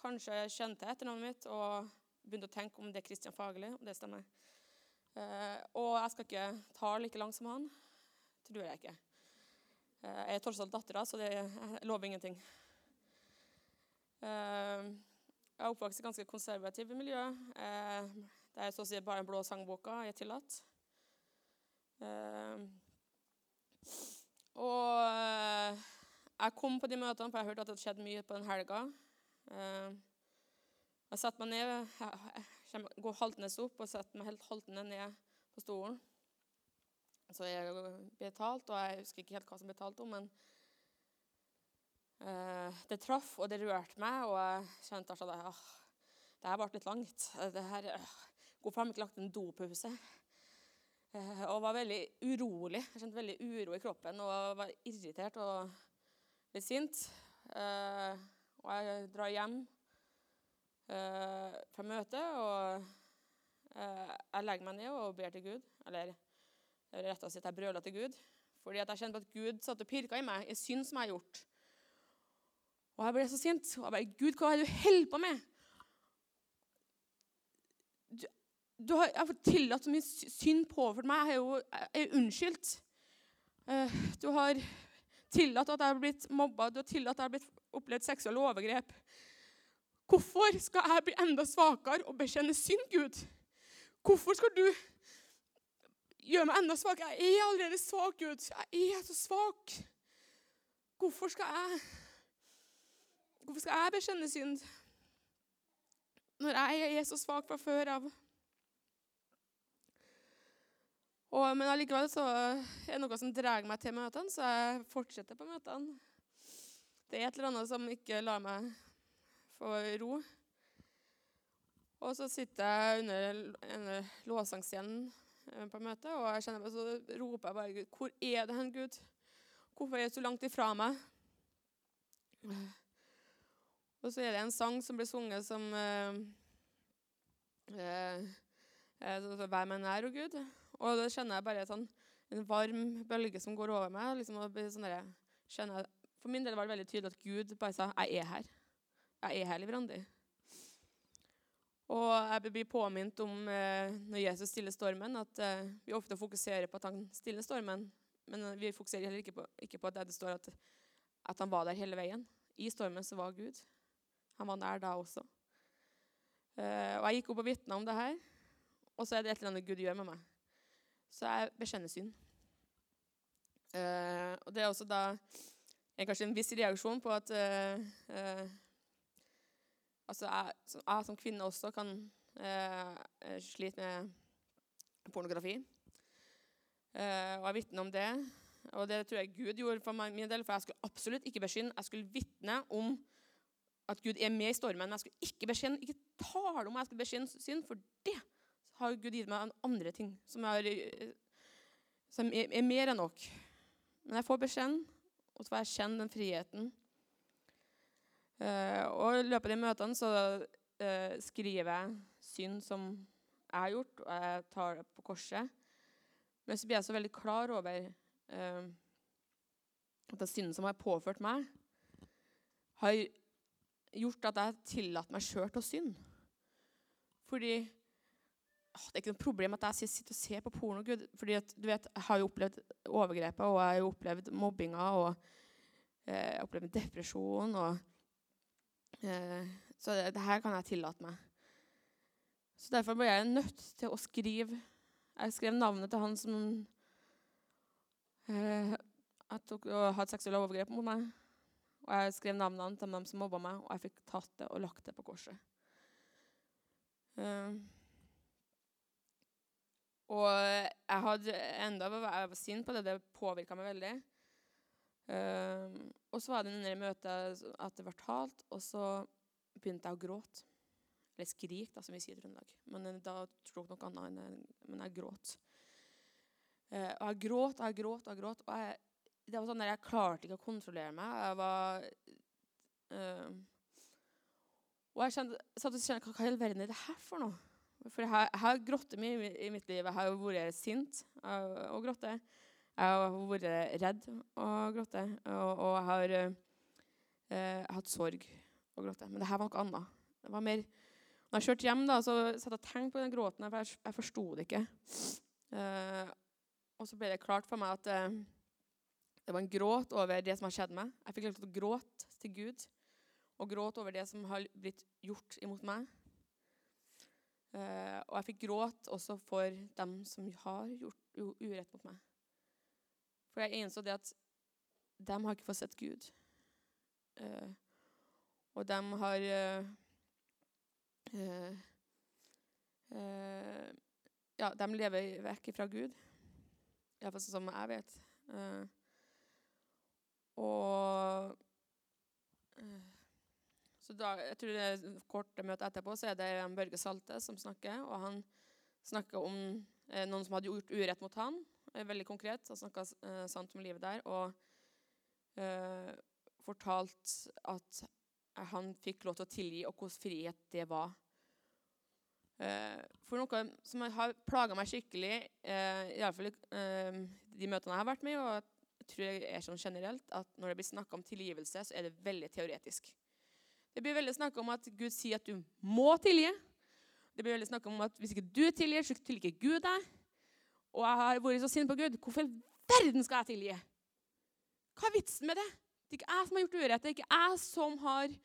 kanskje kjente etternavnet mitt og begynte å tenke om det er Kristian Fagerli, og det stemmer. og jeg skal ikke ta like langt som han. Tror jeg ikke. Jeg er tross alt dattera, så det lover ingenting. Jeg er oppvokst i ganske konservative miljø. Det er så å si bare den blå sangboka jeg tillatt. Og jeg kom på de møtene, for jeg hørte at det skjedde mye på den helga. Jeg setter meg ned, jeg går haltende opp og setter meg helt haltende ned på stolen. Så jeg ble talt, og jeg husker ikke helt hva som ble talt om, men uh, det traff, og det rørte meg, og jeg kjente at ah, det her ble litt langt. Det her, uh, Hvorfor har vi ikke lagt en do på huset? og var veldig urolig. Jeg kjente veldig uro i kroppen og var irritert og litt sint. Uh, og jeg drar hjem fra møtet, og jeg legger meg ned og ber til Gud. Eller eller rett og slett jeg brøler til Gud. Fordi jeg kjente at Gud satt og pirka i meg i synd som jeg har gjort. Og jeg ble så sint. Og jeg bare, Gud, hva er det du holder på med? Du, du har, jeg har tillatt så mye synd påført meg. Jeg er jo jeg er unnskyldt. Uh, du har tillatt at jeg har blitt mobba, du har tillatt at jeg har blitt opplevd seksuelle overgrep. Hvorfor skal jeg bli enda svakere og bekjenne synd, Gud? Hvorfor skal du gjøre meg enda svakere? Jeg er allerede svak, Gud. Jeg er så svak. Hvorfor skal jeg Hvorfor skal jeg bekjenne synd når jeg er så svak fra før av? Og, men allikevel så er det noe som drar meg til møtene, så jeg fortsetter på møtene. Det er et eller annet som ikke lar meg få ro. Og så sitter jeg under, låsangstjenen Eh, på møtet, og jeg kjenner meg så roper jeg bare Gud, hvor er det hen, Gud? Hvorfor er du så langt ifra meg? Og så er det en sang som blir sunget som eh, eh, eh 'Vær meg nær, å Gud'. Og da kjenner jeg bare sånn, en varm bølge som går over meg. Liksom, sånn der, jeg, for min del var det veldig tydelig at Gud bare sa 'Jeg er her'. Jeg er her, Livrandi. Og jeg blir påminnet om eh, når Jesus stiller stormen, at eh, vi ofte fokuserer på at han stiller stormen. Men vi fokuserer heller ikke på, ikke på at det står at, at, han var der hele veien. I stormen så var Gud. Han var der da også. Eh, og Jeg gikk opp og vitna om det her, og så er det et eller annet Gud gjør med meg. Så jeg bekjenner synd. Eh, og det er også da en, kanskje en viss reaksjon på at eh, Altså jeg, jeg, som kvinne også kan eh, eh, slite med pornografi. Eh, og jeg vitner om det. Og det tror jeg Gud gjorde for meg, min del, for jeg skulle absolutt ikke bekynne. Jeg skulle vitne om at Gud er med i stormen. Men jeg skulle ikke bekjenne, ikke tale om jeg skulle bekjenne synd, for det har Gud gitt meg andre ting som, er, som er, er mer enn nok. Men jeg får beskjeden, og så får jeg kjenne den friheten Uh, og I løpet av de møtene så uh, skriver jeg synd som jeg har gjort, og jeg tar det på korset. Men så blir jeg så veldig klar over at den synden som har påført meg, har gjort at jeg tillater meg sjøl til å synde. Fordi Det er ikke noe problem at jeg sitter og ser på porno. Gud, fordi at, du vet, Jeg har jo opplevd overgrepet, og jeg har jo opplevd mobbinga og eh, jeg har opplevd depresjon. og eh, Så det, det her kan jeg tillate meg. Så Derfor ble jeg nødt til å skrive Jeg skrev navnet til han som eh, tok, hadde seksuelle overgrep mot meg. Og jeg skrev navnene til dem som mobba meg, og jeg fikk tatt det og lagt det på korset. Eh, og jeg hadde enda jeg var sint på det. Det påvirka meg veldig. Eh, og så var det under møtet at det ble talt, og så begynte jeg å gråte. Eller skrik, da, som vi sier i Trøndelag. Men eh, da jeg noe annet enn Men jeg gråt. Uh, og jeg gråt og jeg gråt og jeg gråt. Og jeg, det var sånn at jeg klarte ikke å kontrollere meg. Jeg var uh, Og jeg kjente, satt og kjente Hva i all verden er det her for noe? For jeg har, jeg har grått mye i, mitt liv. Jeg har vært sint og, og grått. Jeg har vært redd og grått. Og, og jeg har eh, hatt sorg og grått. Men det her var noe annet. Det var mer når jeg kjørte hjem, da, så satt jeg og tenkte på den gråten, for jeg, jeg forsto det ikke. Eh, og så ble det klart for meg at eh, det var en gråt over det som har skjedd meg. Jeg fikk lov til å gråte til Gud og gråte over det som har blitt gjort imot meg. Eh, og jeg fikk gråte også for dem som har gjort urett mot meg. For jeg innså det at de har ikke fått sett Gud. Uh, og de har uh, ja, de lever vekk fra Gud. Iallfall sånn som jeg vet. Og så da, jeg tror det korte møtet etterpå så er det Børge Salte som snakker. Og han snakker om eh, noen som hadde gjort urett mot han. veldig konkret. Han snakka eh, sant om livet der. Og eh, fortalt at han fikk lov til å tilgi, og hvordan frihet det var. Uh, for noe som har plaga meg skikkelig, eh, iallfall eh, de møtene jeg har vært med, og jeg tror jeg er sånn generelt, at når det blir snakka om tilgivelse, så er det veldig teoretisk. Det blir veldig snakk om at Gud sier at du må tilgi. Det blir veldig snakk om at hvis ikke du tilgir, så tilgir ikke Gud deg. Og jeg har vært så sint på Gud. Hvorfor i verden skal jeg tilgi? Hva er vitsen med det? Det er ikke jeg som har gjort urett. Det er ikke jeg som har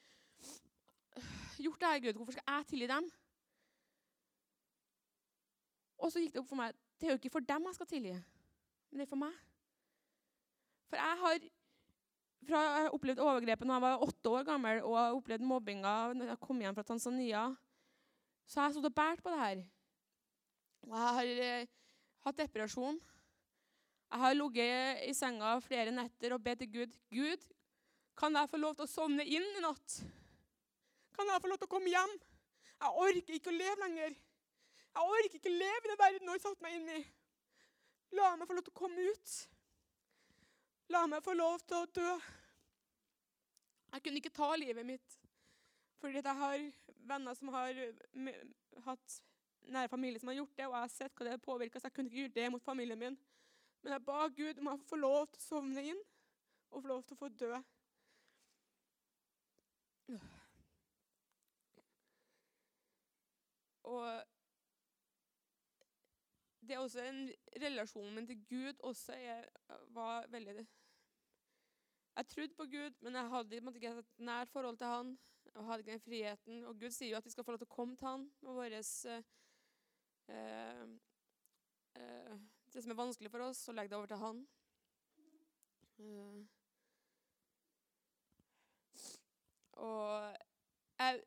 gjort det her, Gud. Hvorfor skal jeg tilgi dem? Og så gikk det opp for meg det er jo ikke for dem jeg skal tilgi, men det er for meg. For jeg har fra jeg har opplevd overgrepet da jeg var åtte år gammel, og jeg har opplevd mobbinga når jeg kom hjem fra Tanzania, så jeg har stått og båret på det her. Og jeg har eh, hatt depresjon. Jeg har ligget i senga flere netter og bedt til Gud Gud, kan jeg få lov til å sovne inn i natt? Kan jeg få lov til å komme hjem? Jeg orker ikke å leve lenger. Jeg orker ikke å leve i den verden jeg har satt meg inn i. La meg få lov til å komme ut. La meg få lov til å dø. Jeg kunne ikke ta livet mitt fordi jeg har venner som har hatt nære familie som har gjort det, og jeg har sett hva det har påvirka, så jeg kunne ikke gjøre det mot familien min. Men jeg ba Gud om å få lov til å sovne inn og få lov til å få dø. Og det er også en relasjon min til Gud også er, var veldig Jeg trodde på Gud, men jeg hadde ikke et nært forhold til han. Jeg hadde ikke den friheten. Og Gud sier jo at vi skal få lov til å komme til han med våres, eh, eh, Det som er vanskelig for oss, så legge det over til han. Eh, og jeg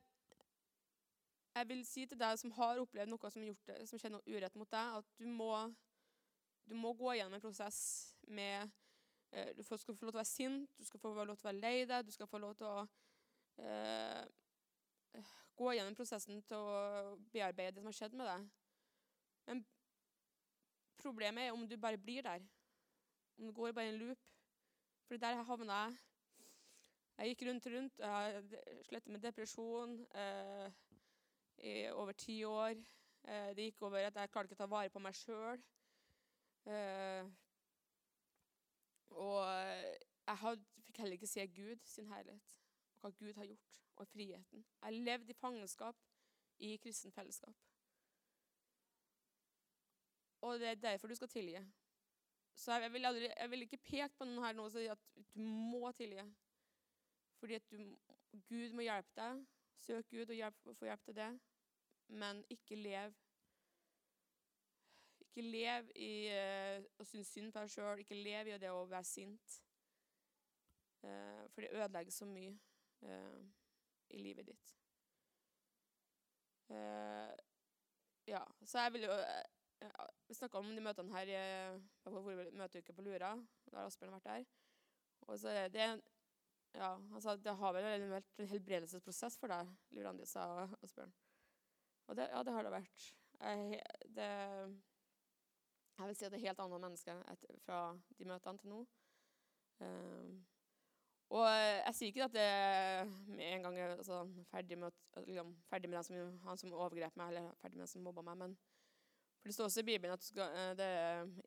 jeg vil si til deg som har opplevd noe som, gjort det, som skjer noe urett mot deg, at du må, du må gå gjennom en prosess med Du skal få lov til å være sint, du skal få lov til å være lei deg, du skal få lov til å eh, gå gjennom prosessen til å bearbeide det som har skjedd med deg. Men problemet er om du bare blir der. Om du går bare en loop. For der havna jeg. Jeg gikk rundt og rundt. Jeg slet med depresjon. Eh, i over ti år. Eh, det gikk over at jeg klarte ikke å ta vare på meg sjøl. Eh, og jeg jeg fikk heller ikke se Gud sin herlighet, og hva Gud har gjort, og friheten. Jeg levde i fangenskap i kristen fellesskap. Og det er derfor du skal tilgi. Så jeg vil, aldri, jeg vil ikke peke på noen her nå og si at du må tilgi. Fordi at du, Gud må hjelpe deg. Søk Gud og hjelp, få hjelp til det. Men ikke lev Ikke lev i uh, å synes synd på deg sjøl. Ikke lev i det å være sint. Uh, for det ødelegger så mye uh, i livet ditt. ja, så jeg vil jo Vi snakka om de møtene her i møteuke på Lura. Da har Asbjørn vært der. Og så er det ja, han sa at det har vel vært en helbredelsesprosess for deg, Lurandi, sa Asbjørn. Og det, ja, det har det vært. Jeg, det, jeg vil si at det er helt andre mennesker etter, fra de møtene til nå. Um, og jeg sier ikke at det med en gang er altså, ferdig, med, liksom, ferdig med som, han som overgrep meg, eller ferdig med den som mobba meg. men for Det står også i Bibelen at skal, eh, det,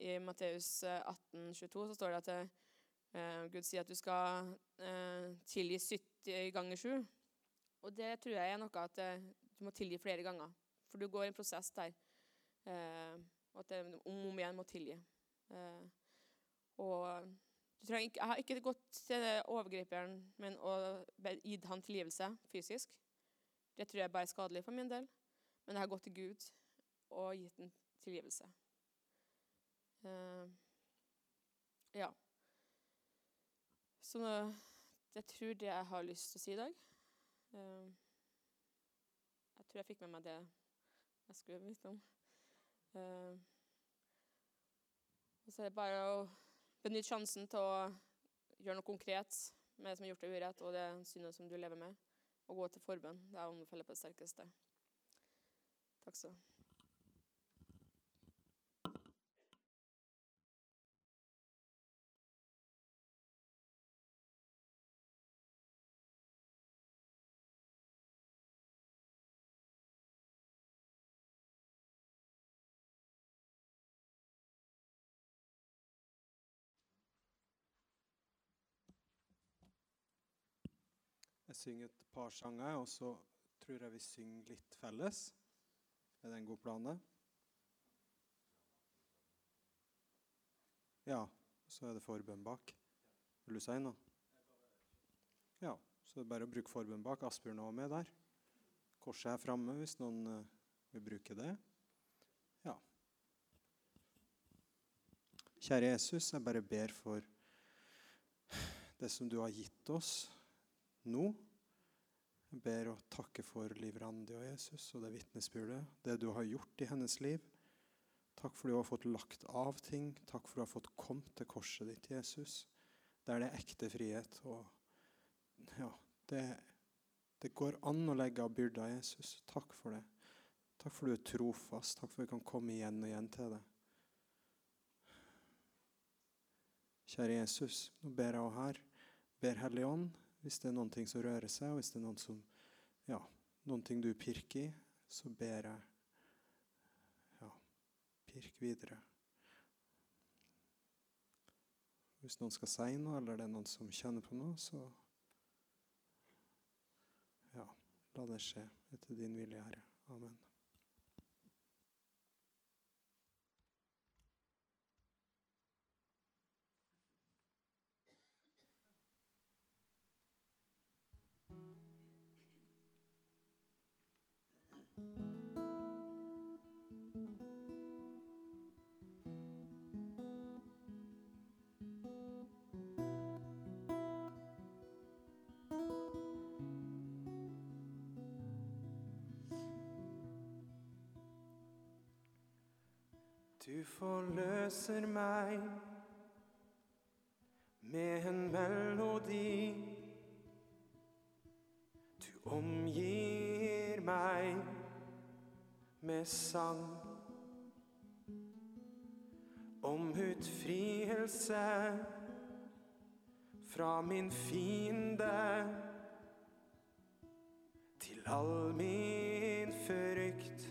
i Matteus 18, 22, så står det at det, uh, Gud sier at du skal uh, tilgi 70 ganger 7. Og det tror jeg er noe at uh, du må tilgi flere ganger. For du går i en prosess der. Og at det om og om igjen må tilgi. og ikke, jeg har ikke gått til overgriperen men og gitt han tilgivelse fysisk. Det tror jeg bare er skadelig for min del. Men jeg har gått til Gud og gitt ham tilgivelse. ja. Så jeg tror det jeg har lyst til å si i dag uh, Jeg tror jeg fikk med meg det jeg skulle vite om. Uh, og så er det bare å benytte sjansen til å gjøre noe konkret med det som er gjort deg urett, og det synet som du lever med, og gå til forbønn. Det er anbefaler på det sterkeste. Takk skal du ha. Jeg synger et par sanger, og så tror jeg vi synger litt felles. Er det en god plan, det? Ja, så er det forbønn bak. Vil du si noe? Ja, så det er bare å bruke forbønn bak. Asbjørn er med der. Korset er framme hvis noen uh, vil bruke det. Ja. Kjære Jesus, jeg bare ber for det som du har gitt oss nå. Jeg ber og takker for Liv Randi og Jesus og det vitnesbyrdet, det du har gjort i hennes liv. Takk for du har fått lagt av ting. Takk for du har fått kommet til korset ditt, Jesus. Der det er ekte frihet. Og ja, det, det går an å legge av byrda, Jesus. Takk for det. Takk for du er trofast. Takk for vi kan komme igjen og igjen til det. Kjære Jesus, nå ber jeg også her. Ber Hellige Ånd hvis det er noen ting som rører seg, og hvis det er noen, som, ja, noen ting du pirker i, så ber jeg ja, pirk videre. Hvis noen skal si noe, eller det er noen som kjenner på noe, så ja, la det skje etter din vilje, Herre. Amen. Du forløser meg med en melodi. Du omgir meg med sang. Om utfrielse fra min fiende. Til all min frykt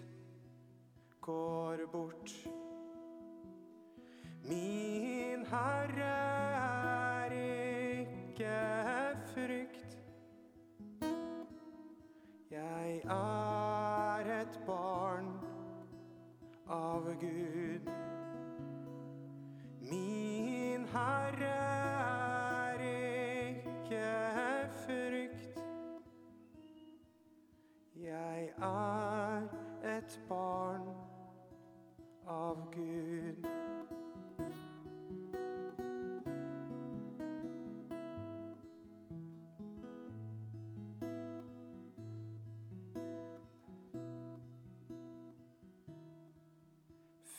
går bort. Min Herre er ikke frykt. Jeg er et barn av Gud. Min Herre er ikke frykt. Jeg er et barn av Gud.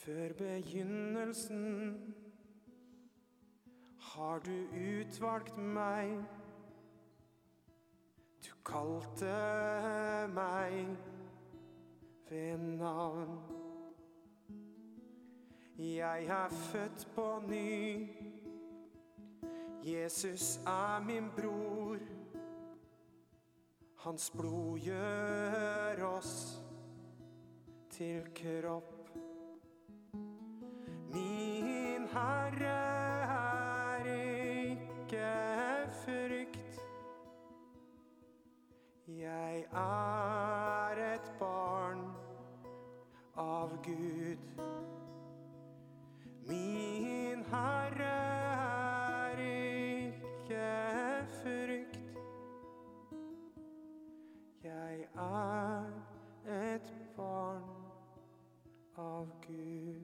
Før begynnelsen har du utvalgt meg. Du kalte meg ved navn. Jeg er født på ny. Jesus er min bror. Hans blod gjør oss til kropp. Herre er ikke frykt. Jeg er et barn av Gud. Min Herre er ikke frykt. Jeg er et barn av Gud.